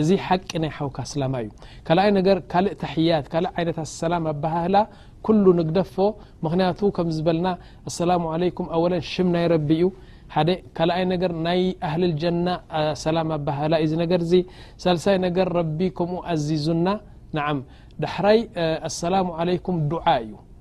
እዚ ሓቂ ናይ ሓውካ ኣስላማይ እዩ ካልኣይ ነገር ካልእ ታሕያት ካልእ ዓይነት ኣሰላም ኣባሃህላ ኩሉ ንግደፎ ምክንያቱ ከም ዝበልና ኣሰላሙ ዓለይኩም ኣወለን ሽም ናይ ረቢ እዩ ሓደ ካልኣይ ነገር ናይ ኣህልል ጀና ኣሰላም ኣባሃህላ እዩ ነገር እዚ ሳልሳይ ነገር ረቢ ከምኡ ኣዚዙና ንዓም ዳሕራይ ኣሰላሙ ዓለይኩም ዱዓ እዩ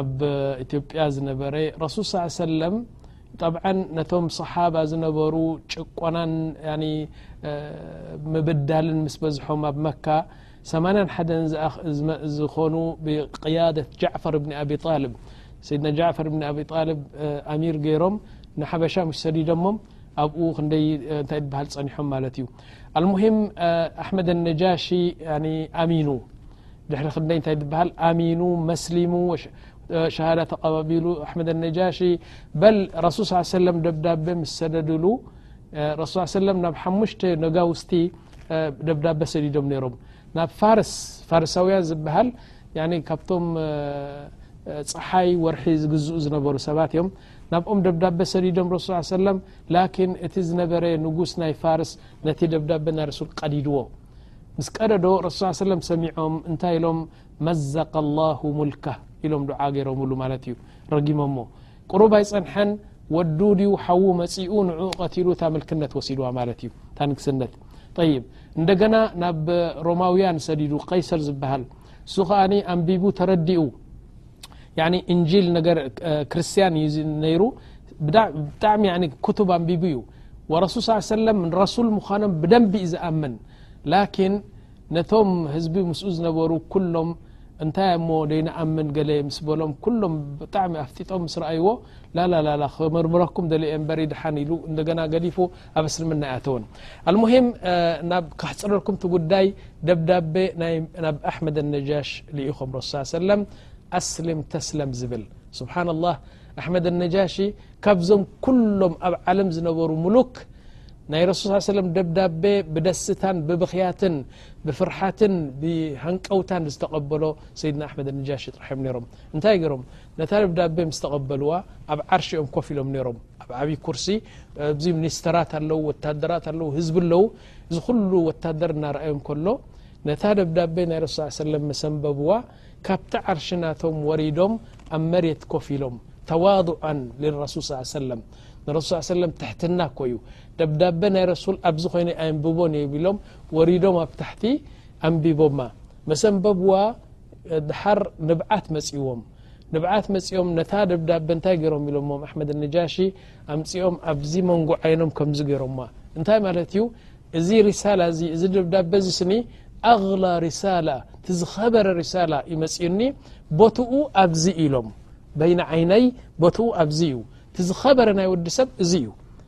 ኣብ ኢትዮጵያ ዝነበረ ረሱል ስ ሰለም ጠብዓ ነቶም ሰሓባ ዝነበሩ ጭቆናን ምብዳልን ምስ በዝሖም ኣብ መካ 8ን ሓን ዝኾኑ ብቅያደት ጃዕፈር ብኒ ኣብ ጣልብ ሰይድና ጃዕፈር ብኒ ኣብ ጣልብ ኣሚር ገይሮም ንሓበሻ ምስ ሰዲዶሞም ኣብኡ ክንደይ እንታይ በሃል ጸኒሖም ማለት እዩ ኣልሙሂም ኣሕመድ ነጃሺ ኣሚኑ ድሕሪ ክንደይ እንታይ ድበሃል ኣሚኑ መስሊሙ ሸሃዳ ተቐባቢሉ ኣሕመድ ነጃሺ በል ረሱል ስ ሰለም ደብዳቤ ምስ ሰደድሉ ረሱ ስ ሰለም ናብ ሓሙሽተ ነጋውስቲ ደብዳቤ ሰዲዶም ነይሮም ናብ ፋርስ ፋርሳውያን ዝበሃል ካብቶም ፀሓይ ወርሒ ዝግዝኡ ዝነበሩ ሰባት እዮም ናብኦም ደብዳቤ ሰዲዶም ረሱ ስ ሰለም ላኪን እቲ ዝነበረ ንጉስ ናይ ፋርስ ነቲ ደብዳቤ ናይ ረሱል ቀዲድዎ ምስ ቀደዶ ረሱ ስ ሰለም ሰሚዖም እንታይ ኢሎም መዘቀ ላሁ ሙልካ ኢሎም ዱዓ ገይሮምሉ ማለት እዩ ረጊሞሞ ቅሩብ ኣይፀንሐን ወዱ ድዩ ሓዉ መፂኡ ንኡ ቀትሉ እታ ምልክነት ወሲድዋ ማለት እዩ እታ ንግስነት ይ እንደገና ናብ ሮማውያን ሰዲዱ ቀይሰር ዝበሃል እሱ ከኣ ኣንቢቡ ተረዲኡ እንል ነገ ክርስትያን እዩ ነይሩ ብጣዕሚ ክቱብ ኣንቢቡ እዩ ረሱል ስ ሰለ ረሱል ምዃኖም ብደንቢ እዩ ዝኣምን ላኪን ነቶም ህዝቢ ምስኡ ዝነበሩ ኩሎም እንታይ እሞ ደይንኣምን ገለ ምስ በሎም ኩሎም ብጣዕሚ ኣፍጢጦም ምስ ረኣይዎ ላላላ ክምርምረኩም ደለየ እበሪ ድሓን ኢሉ እንደገና ገዲፉ ኣብ እስልምና ኣይኣተወን ኣልሙሂም ናብ ካሕፅረልኩም እቲ ጉዳይ ደብዳቤ ናብ ኣሕመድ ኣነጃሽ ልኢኾም ረሱ ስ ሰለም ኣስልም ተስለም ዝብል ስብሓና ላህ ኣሕመድ ኣነጃሺ ካብዞም ኩሎም ኣብ ዓለም ዝነበሩ ሙሉክ ናይ ረሱል ስ ሰለም ደብዳቤ ብደስታን ብብኽያትን ብፍርሓትን ብሃንቀውታን ዝተቐበሎ ሰይድና ኣሕመድ ኣነጃሺ ጥራሕ እዮም ነይሮም እንታይ ገሮም ነታ ደብዳቤ ምስ ተቐበልዋ ኣብ ዓርሽ እዮም ኮፍ ኢሎም ነይሮም ኣብ ዓብዪ ኩርሲ ኣብዚ ሚኒስተራት ኣለዉ ወታደራት ኣለዉ ህዝቢ ኣለዉ እዚ ኩሉ ወታደር እናረኣዮም ከሎ ነታ ደብዳቤ ናይ ረሱ ስ ሰለም ምስ ኣንበብዋ ካብቲ ዓርሺ ናቶም ወሪዶም ኣብ መሬት ኮፍ ኢሎም ተዋضዓን ልረሱል ስ ሰለም ንረሱል ስ ሰለም ትሕትና እኮ እዩ ደብዳቤ ናይ ረሱል ኣብዚ ኮይነ ኣየንብቦን እየ ቢሎም ወሪዶም ኣብ ታሕቲ ኣንቢቦማ መሰንበብዋ ድሓር ንብዓት መጺዎም ንብዓት መጺኦም ነታ ደብዳበ እንታይ ገሮም ኢሎሞም ኣሕመድ ነጃሺ ኣምጺኦም ኣብዚ መንጎ ዓይኖም ከምዚ ገሮማ እንታይ ማለት እዩ እዚ ሪሳላ እዚ እዚ ደብዳበ እዚ ስኒ ኣላ ሪሳላ እቲ ዝኸበረ ሪሳላ ይመጽኡኒ ቦትኡ ኣብዚ ኢሎም በይኒ ዓይነይ ቦትኡ ኣብዚ እዩ እቲ ዝኸበረ ናይ ወዲ ሰብ እዚ እዩ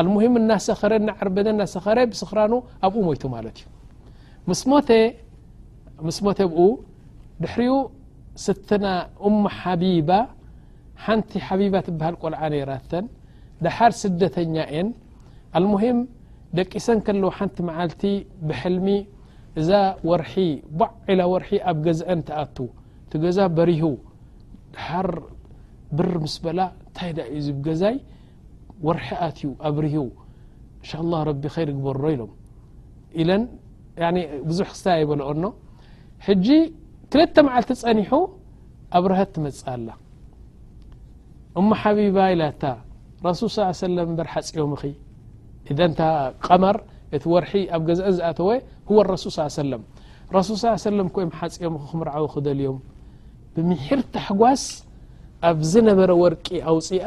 ኣልሙሂም እናሰኸረ እናዓርበደ እናሰኸረ ብስኽራኑ ኣብኡ ሞይቱ ማለት እዩ ምስ ሞተ ምስ ሞተ ኣብኡ ድሕሪኡ ስትና እሙ ሓቢባ ሓንቲ ሓቢባ ትበሃል ቆልዓ ነይራተን ደሓር ስደተኛ እየን ኣልሙሂም ደቂሰን ከለዉ ሓንቲ መዓልቲ ብሕልሚ እዛ ወርሒ ቧዕ ዒላ ወርሒ ኣብ ገዝአን ትኣቱ እቲ ገዛ በሪሁ ደሓር ብር ምስ በላ እንታይ ዳእዩ እዚ ገዛይ ወርሒ ኣትዩ ኣብርሁ እንሻ ላ ረቢ ኸይር ግበሮ ኢሎም ኢለን ብዙሕ ክስታይ ኣይበልኦኖ ሕጂ ክልተ መዓልቲ ጸኒሑ ኣብርሀት ትመጽ ኣላ እሞ ሓቢባ ኢላታ ረሱል ስ ሰለ እበር ሓፅዮምኺ እደንታ ቀመር እቲ ወርሒ ኣብ ገዝአን ዝኣተወ ህወ ረሱል ስ ሰለም ረሱል ስ ሰለም ኮይም ሓፅዮም ክምርዓዊ ክደልዮም ብምሒር ታሕጓስ ኣብ ዝነበረ ወርቂ ኣውፅኣ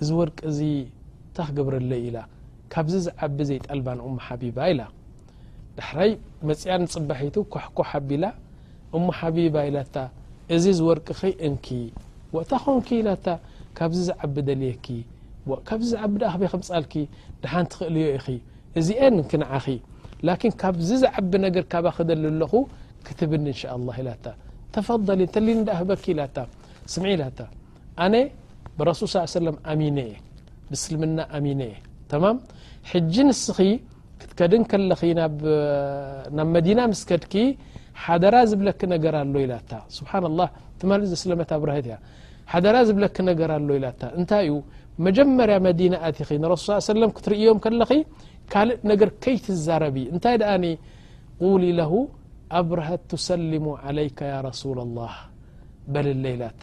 እዚ ወርቂ እዚ እንታይ ክገብረለይ ኢላ ካብዚ ዝዓቢ ዘይጠልባ ንእሙ ሓቢባ ኢላ ዳሕራይ መፅኣ ንፅባሒቱ ኳሕኳሕ ኣቢላ እሙ ሓቢባ ኢላታ እዚ ዝወርቅኺ እንኪ ወእታ ኮንኪ ኢላታ ካብዚ ዝዓቢ ደልየኪ ካብዚ ዝዓቢ ዳኣ ክበይ ከምፃልኪ ድሓን ትኽእልዮ ኢኺ እዚኤን እንኪ ንዓኺ ላኪን ካብዚ ዝዓቢ ነገር ካባኺ ደሊ ኣለኹ ክትብኒ እንሻ ኣላ ኢላታ ተፈضሊ እንተሊኒ ዳኣ ህበኪ ኢላታ ስምዒ ኢላታ ኣነ ብረሱል ስ ሰለም ኣሚነ እየ ብስልምና ኣሚነ እየ ተማም ሕጂ ንስኺ ክትከድን ከለኺ ናብ መዲና ምስ ከድኪ ሓደራ ዝብለኪ ነገር ኣሎ ኢላታ ስብሓን ላህ ትማ ዘስለመት ኣብራህት እያ ሓደራ ዝብለኪ ነገር ኣሎ ኢላታ እንታይ እዩ መጀመርያ መዲና ኣቲኺ ንረሱል ስ ሰለም ክትርእዮም ከለኺ ካልእ ነገር ከይትዛረቢ እንታይ ደኣ ቁሊ ለሁ ኣብረሀት ትሰልሙ ዓለይካ ያ ረሱላ ላህ በልለ ኢላታ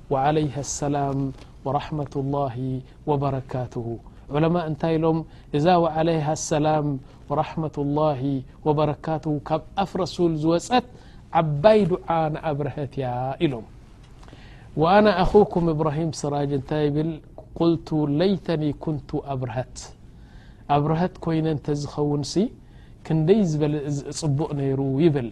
وعليها السلام ورحمة الله وبركاته علماء نت لم إذا وعليها السلام ورحمة الله وبركاته كب اف رسول زوت عبي دعانقبرهت إلم وأنا أخوكم ابراهيم س قلت ليتني كنت أبرهت ابرهت كين ت خون كندي بق نير يبل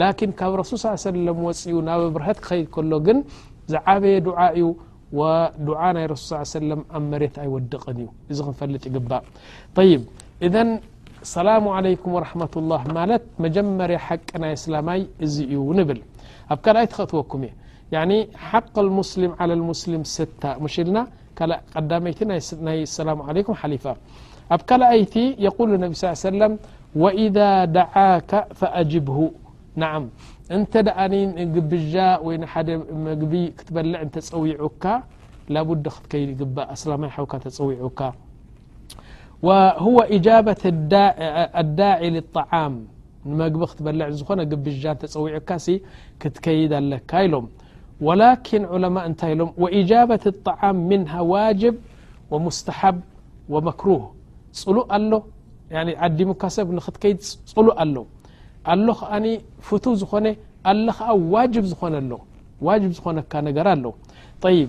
ላኪን ካብ ረሱል ስ ሰለም ወፅኡ ናብ ኣብርሀት ክኸይድ ከሎ ግን ዝዓበየ ዱዓ እዩ ዱዓ ናይ ረሱል ስ ሰለም ኣብ መሬት ኣይወድቕን እዩ እዚ ክንፈልጥ ይግባእ ይብ እዘ ሰላሙ ዓለይኩም ወረሕመት ላህ ማለት መጀመርያ ሓቂ ናይ እስላማይ እዚ እዩ ንብል ኣብ ካልኣይ ትኸእትወኩም እየ ያኒ ሓቅ ልሙስሊም ዓለ ልሙስሊም ስታ ሙሽ ኢልና ቀዳመይቲ ናይ ሰላሙ ዓለይኩም ሓሊፋ ኣብ ካልኣይቲ የቁሉ ነቢ ስ ሰለም وإذا دعاك فأجبه نعم أنت دأن قبج ي د مقب كتبلع توعك لابد تكيد يق لميحوك توعك وهو اجابة الداعي للطعام مب تبلع ن قبج توعك كتكيد الك إلم ولكن علماء نت لم واجابة الطعام منها واجب و مستحب و مكروه صلؤ اله يعني عدمك سف نختكيد لق ال اله ن فتو ዝخن ال واجب زن ل واجب نك نر ኣلو طيب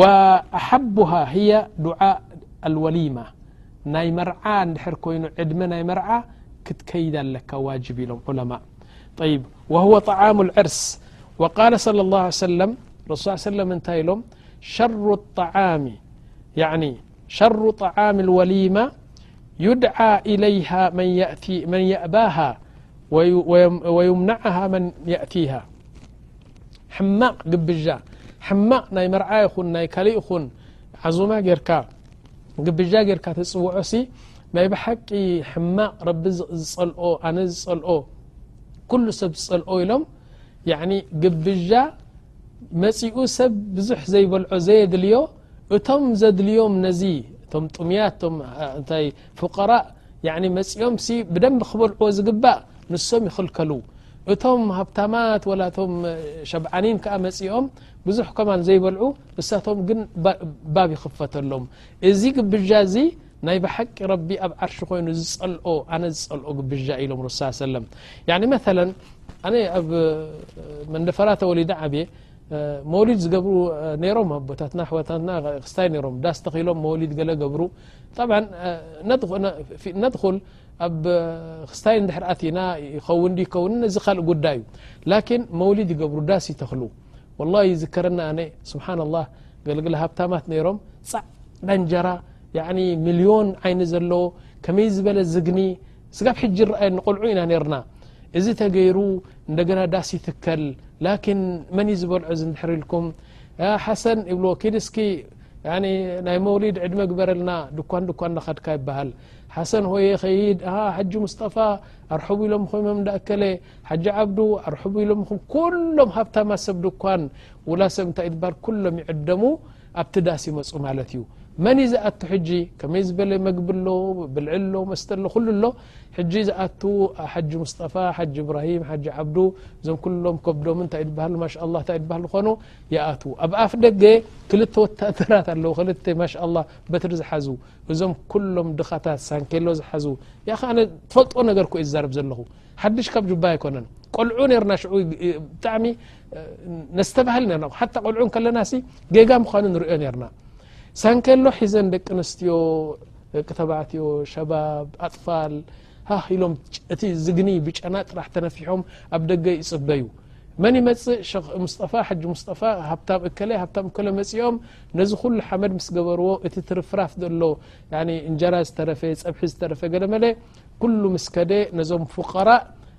وأحبها هي دعاء الوليمة ናي مرع دحر كين عድم ናي مرع كتكيد لك واجب لم علماء طيب وهو طعام العرس وقال صلى الله عيه سلم رس عيه وسلم እنتይ لم شر الطعام يعني ሸሩ ጠዓም ልወሊማ ዩድዓ ኢለይሃ መን የእባሃ ወዩምናዓሃ መን የእቲሃ ሕማቕ ግብዣ ሕማቕ ናይ መርዓ ይኹን ናይ ካል ይኹን ዓዙማ ጌርካ ግብዣ ጌርካ ተፅውዖ ሲ ናይ ብሓቂ ሕማቕ ረቢ ዝፀልኦ ኣነ ዝፀልኦ ኩሉ ሰብ ዝፀልኦ ኢሎም ግብዣ መፂኡ ሰብ ብዙሕ ዘይበልዖ ዘየድልዮ እቶም ዘድልዮም ነዚ እቶም ጥሙያት እቶም እንታይ ፍቀራእ ያዕኒ መጺኦምሲ ብደንቢ ክበልዕዎ ዝግባእ ንሶም ይኽልከሉ እቶም ሃብታማት ወላ እቶም ሸብዓኒን ከዓ መጺኦም ብዙሕ ከማን ዘይበልዑ ንሳቶም ግን ባብ ይኽፈተሎም እዚ ግብዣ እዚ ናይ ብሓቂ ረቢ ኣብ ዓርሺ ኮይኑ ዝጸልኦ ኣነ ዝጸልኦ ግብዣ ኢሎም ርሱ ሰለም ያኒ መለ ኣነ ኣብ መንደፈራ ተወሊደ ዓብየ መውሊድ ዝገብሩ ነሮም ኣቦታትና ኣሕዋታትና ክስታይ ነሮም ዳስ ተኺሎም መውሊድ ገለ ገብሩ ጣብዓ ነድኹል ኣብ ክስታይ እንድሕር ኣቲና ይኸውን ይከውን ነዚ ካልእ ጉዳይ እዩ ላኪን መውሊድ ይገብሩ ዳስ ይተኽሉ ወላ ይዝከረና ኣነ ስብሓን ላህ ገልግል ሃብታማት ነሮም ፃዕዳ እንጀራ ሚልዮን ዓይኒ ዘለዎ ከመይ ዝበለ ዝግኒ ስጋብ ሕጂ ይረኣየኒ ቆልዑ ኢና ነርና እዚ ተገይሩ እንደገና ዳስ ይትከል ላኪን መን እዩ ዝበልዖ እዚ እንድሕር ኢልኩም ሓሰን ይብልዎ ኪድ እስኪ ናይ መውሊድ ዕድመ ግበረልና ድኳን ድኳን እናኸድካ ይበሃል ሓሰን ሆየ ኸይድ ሓጂ ሙስጠፋ ኣርሑቡ ኢሎም ኹምም እንዳእከለ ሓጂ ዓብዱ ኣርሑቡ ኢሎምኹም ኩሎም ሃብታማ ሰብ ድኳን ውላ ሰብ እንታይ እዩ ትበሃል ኩሎም ይዕደሙ ኣብቲ ዳስ ይመጹ ማለት እዩ መን እዩ ዝኣቱ ሕጂ ከመይ ዝበለ መግቢ ኣሎ ብልዒ ኣሎ መስተ ኣሎ ኩሉ ኣሎ ሕጂ ዝኣቱ ሓጂ ሙስጠፋ ሓጂ እብራሂም ሓጂ ዓብዱ እዞም ኩሎም ከብዶምን እንታይ ድበሃሉ ማሻ ኣላ እንታይ ድበሃሉ ኾኑ ይኣትዉ ኣብ ኣፍ ደገ ክልተ ወታደራት ኣለዉ ክልተ ማሻ ኣላ በትሪ ዝሓዙ እዞም ኩሎም ድኻታት ሳንኬሎ ዝሓዙ ያ ኣነ ትፈልጦ ነገር ኮ ይዛረብ ዘለኹ ሓድሽ ካብ ጁባ ኣይኮነን ቆልዑ ነርና ሽዑ ብጣዕሚ ነስተባህል ነርና ሓታ ቆልዑ ከለና ሲ ጌጋ ምዃኑ ንሪኦ ነርና ሳንከሎ ሒዘን ደቂ ኣንስትዮ ደቂ ተባዕትዮ ሸባብ ኣጥፋል ሃህ ኢሎም እቲ ዝግኒ ብጨና ጥራሕ ተነፊሖም ኣብ ደገ ይፅበዩ መን ይመፅእ ሸክ ሙስጠፋ ሓጂ ሙስጠፋ ሃብታም እከለ ሃብታም እከለ መፂኦም ነዚ ኩሉ ሓመድ ምስ ገበርዎ እቲ ትርፍራፍ ዘሎ እንጀራ ዝተረፈ ፀብሒ ዝተረፈ ገለ መለ ኩሉ ምስ ከደ ነዞም ፉቀራእ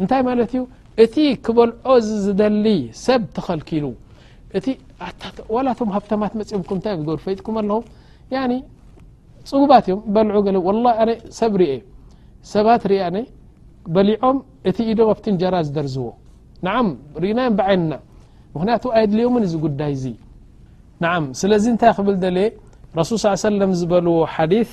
እንታይ ማለት እዩ እቲ ክበልዖ እዚ ዝደሊ ሰብ ተኸልኪሉ እቲ ዋላ እቶም ሃብተማት መፅኦም ኩም እንታይ ዝገሩ ፈጥኩም ኣለኹም ፅጉባት እዮም በልዑ ገለ ወላ ኣነ ሰብ ርኤ ሰባት ርኤ ኣነ በሊዖም እቲ ኢዶም ኣብቲ እንጀራ ዝደርዝዎ ንዓም ርኢናዮም ብዓይንና ምክንያቱ ኣየድልዮምን እዚ ጉዳይ እዙ ንዓም ስለዚ እንታይ ክብል ደልየ ረሱል ስ ሰለም ዝበልዎ ሓዲት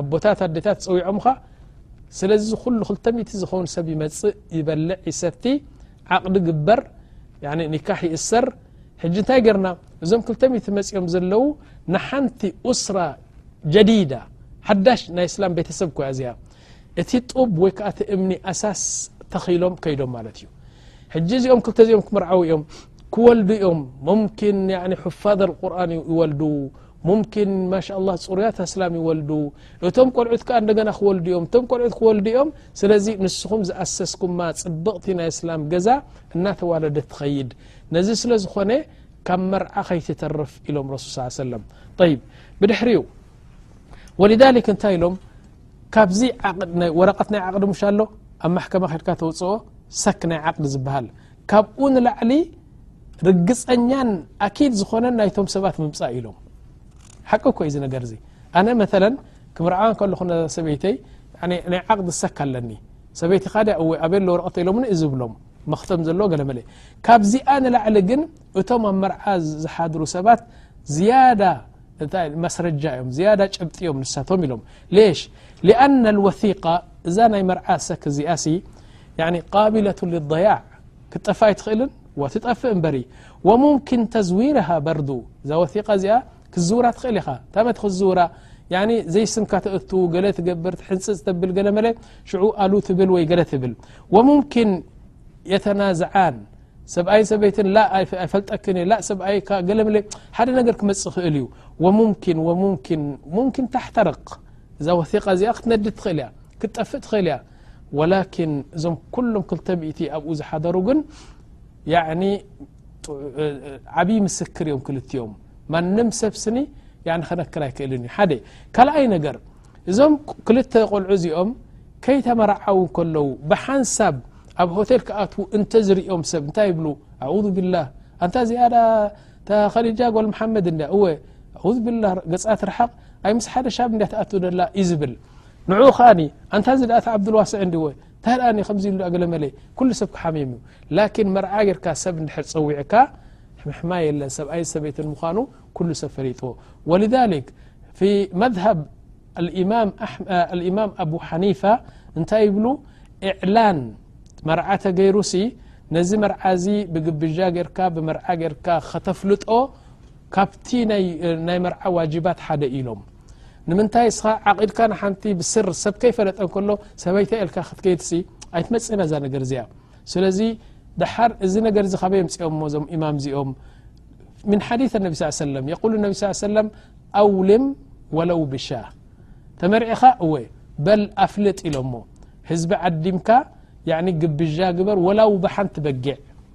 ኣቦታት ኣዴታት ፀዊዖምኻ ስለዚ ዝኩሉ ክልተ ሚእቲ ዝኸውን ሰብ ይመፅእ ይበልዕ ይሰቲ ዓቕዲ ግበር ኒካሕ ይእሰር ሕጂ እንታይ ገርና እዞም ክልተ ሚእቲ መፂኦም ዘለዉ ንሓንቲ ኡስራ ጀዲዳ ሓዳሽ ናይ እስላም ቤተሰብ ኮያ እዚኣ እቲ ጡብ ወይ ከዓ እቲ እምኒ ኣሳስ ተኺሎም ከይዶም ማለት እዩ ሕጂ እዚኦም ክልተ እዚኦም ክምርዓዊ እዮም ክወልዱ እዮም ሙምኪን ሕፋዘ ቁርን ይወልዱ ሙምኪን ማሻላ ፅሩያት ኣስላም ይወልዱ እቶም ቆልዑት ከዓ እንደገና ክወልዱ እዮም እቶም ቆልዑት ክወልዱ እዮም ስለዚ ንስኹም ዝኣሰስኩማ ፅብቕቲ ናይ ኣስላም ገዛ እናተዋለደት ትኸይድ ነዚ ስለ ዝኾነ ካብ መርዓ ከይትተርፍ ኢሎም ረሱል ስ ሰለም ይብ ብድሕሪ ዩ ወልሊክ እንታይ ኢሎም ካብዚ ወረቐት ናይ ዓቕዲ ሙሽ ኣሎ ኣብ ማሕከማ ከድካ ተውፅኦ ሰክ ናይ ዓቕዲ ዝበሃል ካብኡ ንላዕሊ ርግፀኛን ኣኪድ ዝኾነ ናይቶም ሰባት ምምፃእ ኢሎም ሓቂ ኮይ እዚ ነገር እዚ ኣነ መለ ክምርዓ ከለኹ ሰበይተይ ናይ ዓቕዲ ሰካ ኣለኒ ሰበይቲ ካ እ ኣበ ለወረቐተ ኢሎም ዝብሎም መክተም ዘለዎ ገለ መለ ካብዚኣ ንላዕሊ ግን እቶም ኣብ መርዓ ዝሓድሩ ሰባት ዝያዳ መስረጃ እዮም ዝያዳ ጭብጢ እዮም ንሳቶም ኢሎም ሌሽ ሊኣና ወثቃ እዛ ናይ መርዓ ሰክ እዚኣ ሲ ቃቢለቱ ضያዕ ክጠፍ ኣይትኽእልን ትጠፍእ እበሪ ሙምኪን ተዝዊርሃ በርዱ እዛ ወثቃ እዚኣ ክዝውራ ትኽእል ኢኻ ታይ መት ክዝውራ ዘይስምካ ተእቱ ገለ ትገብር ሕንፅፅ ተብል ገለ መለ ሽዑ ኣሉ ትብል ወይ ገለ ትብል ሙምኪን የተናዝዓን ሰብኣይን ሰበይትን ኣይፈልጠክን እየ ሰብኣይካ ገለ መለ ሓደ ነገር ክመፅ ኽእል እዩ ሙኪን ሙኪን ሙኪን ታሕተርቕ እዛ ወثቃ እዚኣ ክትነድድ ትኽእል እያ ክትጠፍእ ትኽእል እያ ወላኪን እዞም ኩሎም ክልተ ሚእቲ ኣብኡ ዝሓደሩ ግን ያዕኒ ዓብዪ ምስክር እዮም ክልቲኦም ማንም ሰብ ስኒ ያዕኒ ከነክር ኣይክእልን እዩ ሓደ ካልኣይ ነገር እዞም ክልተ ቆልዑ እዚኦም ከይተመርዓው ከለዉ ብሓንሳብ ኣብ ሆቴል ክኣትዉ እንተ ዝርኦም ሰብ እንታይ ይብሉ ኣዑዙ ቢላህ ኣንታ እዚኣዳ እታ ከዲጃ ጓል መሓመድ እንድያ እወ ኣዑዙ ቢላህ ገጻ ትርሓቕ ኣይ ምስ ሓደ ሻብ እንድያ ትኣትዉ ደላ እዩ ዝብል ንኡ ከኣ ኣንታ ዚ ዳኣ ዓብዱል ዋስዕ እንዲወ እንታይ ኣ ከምዚ ኢሉ ገለ መለ ኩሉ ሰብ ክሓምም እዩ ላኪን መርዓ ጌርካ ሰብ እንድሕር ፀዊዕካ ሕምሕማ የለን ሰብኣይ ሰበይትን ምዃኑ ኩሉ ሰብ ፈሊጥዎ ወልዛሊክ ፊ መዝሃብ ልእማም ኣቡ ሓኒፋ እንታይ ይብሉ እዕላን መርዓ ተገይሩ ሲ ነዚ መርዓ እዚ ብግብዣ ጌርካ ብመርዓ ጌርካ ከተፍልጦ ካብቲ ናይ መርዓ ዋጅባት ሓደ ኢሎም ንምንታይ እስኻ ዓቂድካ ንሓንቲ ብስር ሰብ ከይፈለጠ ከሎ ሰበይተ ኤልካ ክትከይድሲ ኣይትመፅእና እዛ ነገር እዚኣ ስለዚ ድሓር እዚ ነገር እዚ ካበይ የምፅኦም ሞ እዞም ኢማም እዚኦም ምን ሓዲث ነቢ ስ ሰለም የቁሉ ነቢ ስ ሰለም ኣውልም ወለው ብሻ ተመርዕኻ እወ በል ኣፍልጥ ኢሎሞ ህዝቢ ዓዲምካ ግብዣ ግበር ወላው ብሓንቲ በጊዕ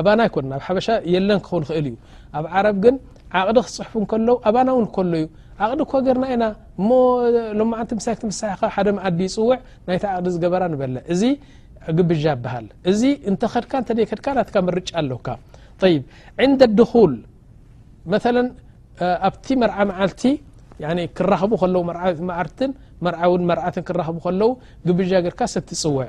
ኣባና ኣይኮን ኣብ ሓበሻ የለን ክኸን ኽእል እዩ ኣብ ዓረብ ግን ዓቕዲ ክፅሕፉ ከለው ኣባና እውን ከሎ እዩ ዓቕዲ እኳ ገርና ኢና እሞ ሎማዓንቲ ምሳይ ክትምሳሕኻ ሓደ መዓዲ ይፅውዕ ናይቲ ዓቕዲ ዝገበራ ንበለ እዚ ግብዣ ይበሃል እዚ እንተኸድካ እንተደይከድካ ናትካ ምርጫ ኣለካ ይብ ዕንደ ድኹል መለ ኣብቲ መርዓ መዓልቲ ክራኽቡ ከለው መርዓትን መርዓውን መርዓትን ክራኽቡ ከለው ግብዣ ገርካ ሰብ ትፅውዕ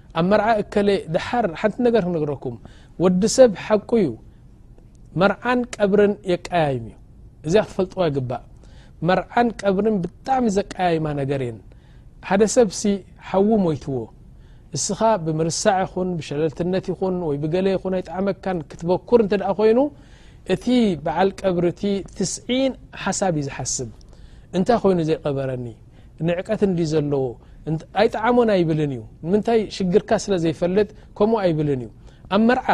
ኣብ መርዓ እከለ ድሓር ሓንቲ ነገር ክነግረኩም ወዲ ሰብ ሓቁ እዩ መርዓን ቀብርን የቀያይም እዩ እዚኣ ክትፈልጥዋ ይግባእ መርዓን ቀብርን ብጣዕሚ ዘቀያይማ ነገር እየን ሓደ ሰብ ሲ ሓዉ ሞይትዎ እስኻ ብምርሳዕ ይኹን ብሸለልትነት ይኹን ወይ ብገለ ይኹን ኣይጣዕመካን ክትበኩር እንተ ደኣ ኮይኑ እቲ በዓል ቀብሪ እቲ ትስዒን ሓሳብ እዩ ዝሓስብ እንታይ ኮይኑ ዘይቀበረኒ ንዕቀት እንዲ ዘለዎ ኣይጠዓሞን ኣይብልን እዩ ንምንታይ ሽግርካ ስለ ዘይፈልጥ ከምኡ ኣይብልን እዩ ኣብ መርዓ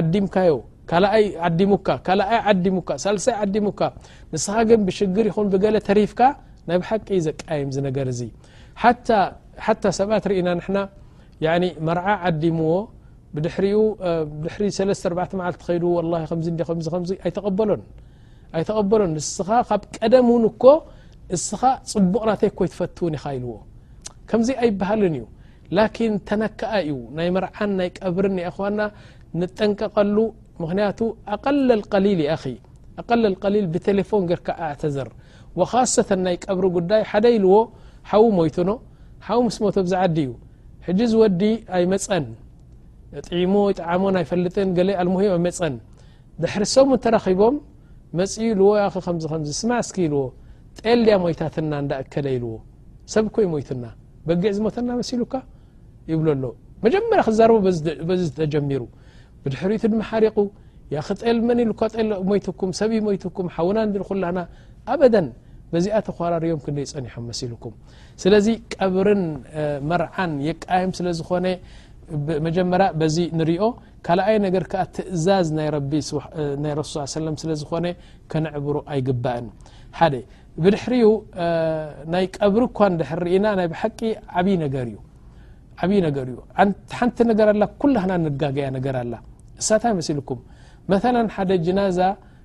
ዓዲምካዮ ካኣይ ዓዲሙካ ካኣይ ዓዲሙካ ሳልሳይ ዓዲሙካ ንስኻ ግን ብሽግር ይኹን ብገለ ተሪፍካ ናይ ብሓቂ እዩ ዘቃይም ዝነገር እዙ ሓታ ሰባት ርኢና ንሕና መርዓ ዓዲምዎ ብድሕሪኡ ድሕሪ ሰለስተ ኣርባዕተ መዓልቲ ኸይዱ ወላ ከምዚ ከምዚ ከምዚ ኣይተቐበሎን ኣይተቐበሎን ንስኻ ካብ ቀደም ውን እኮ እስኻ ፅቡቕ ናተይ ኮይ ትፈትውን ኢኻ ኢልዎ ከምዚ ኣይበሃልን እዩ ላኪን ተነክኣ እዩ ናይ መርዓን ናይ ቀብርን ይኣኸዋና ንጠንቀቐሉ ምክንያቱ ኣቀለል ቀሊል ይኣኺ ኣቀለል ቀሊል ብቴሌፎን ገርካ ኣዕተዘር ወኻሰተ ናይ ቀብሪ ጉዳይ ሓደ ኢልዎ ሓዉ ሞይቱኖ ሓዉ ምስ ሞቶ ብዝ ዓዲ እዩ ሕጂ ዝወዲ ኣይመፀን ጥዒሞ ይጠዓሞን ኣይፈልጥን ገለ ኣልሙሂ ኣይመፀን ድሕሪ ሰሙን ተራኺቦም መፅኡ ኢልዎ ያኸ ከምዚ ከምዚ ስማ እስኪ ኢልዎ ጤል ድያ ሞይታትና እንዳ እከለ ኢልዎ ሰብ እኮ ይሞይትና በጊዕ ዝሞተና መሲሉካ ይብሎ ኣሎ መጀመርያ ክዛረቡ በዚ ተጀሚሩ ብድሕሪኡ እቲ ድማ ሓሪቑ ያኺ ጤል መን ኢሉካ ጤል ሞይትኩም ሰብ እዩ ሞይትኩም ሓውና ንድልኩላና ኣበደን በዚኣ ተኳራርዮም ክንደይ ፀኒሖም መሲልኩም ስለዚ ቀብርን መርዓን የቃየም ስለ ዝኾነ መጀመርያ በዚ ንሪኦ ካልኣይ ነገር ከኣ ትእዛዝ ናይ ረቢ ናይ ረሱ ሰለም ስለ ዝኾነ ከነዕብሮ ኣይግባእን ሓደ ብድሕሪኡ ናይ ቀብሪ እኳ ድሕርርኢና ናይ ብሓቂ ዓብይ ነገር እዩ ዓብይ ነገር እዩ ሓንቲ ነገር ኣላ ኩላህና ንጋገያ ነገር ኣላ እሳታይ መሲልኩም መላ ሓደ ጅናዛ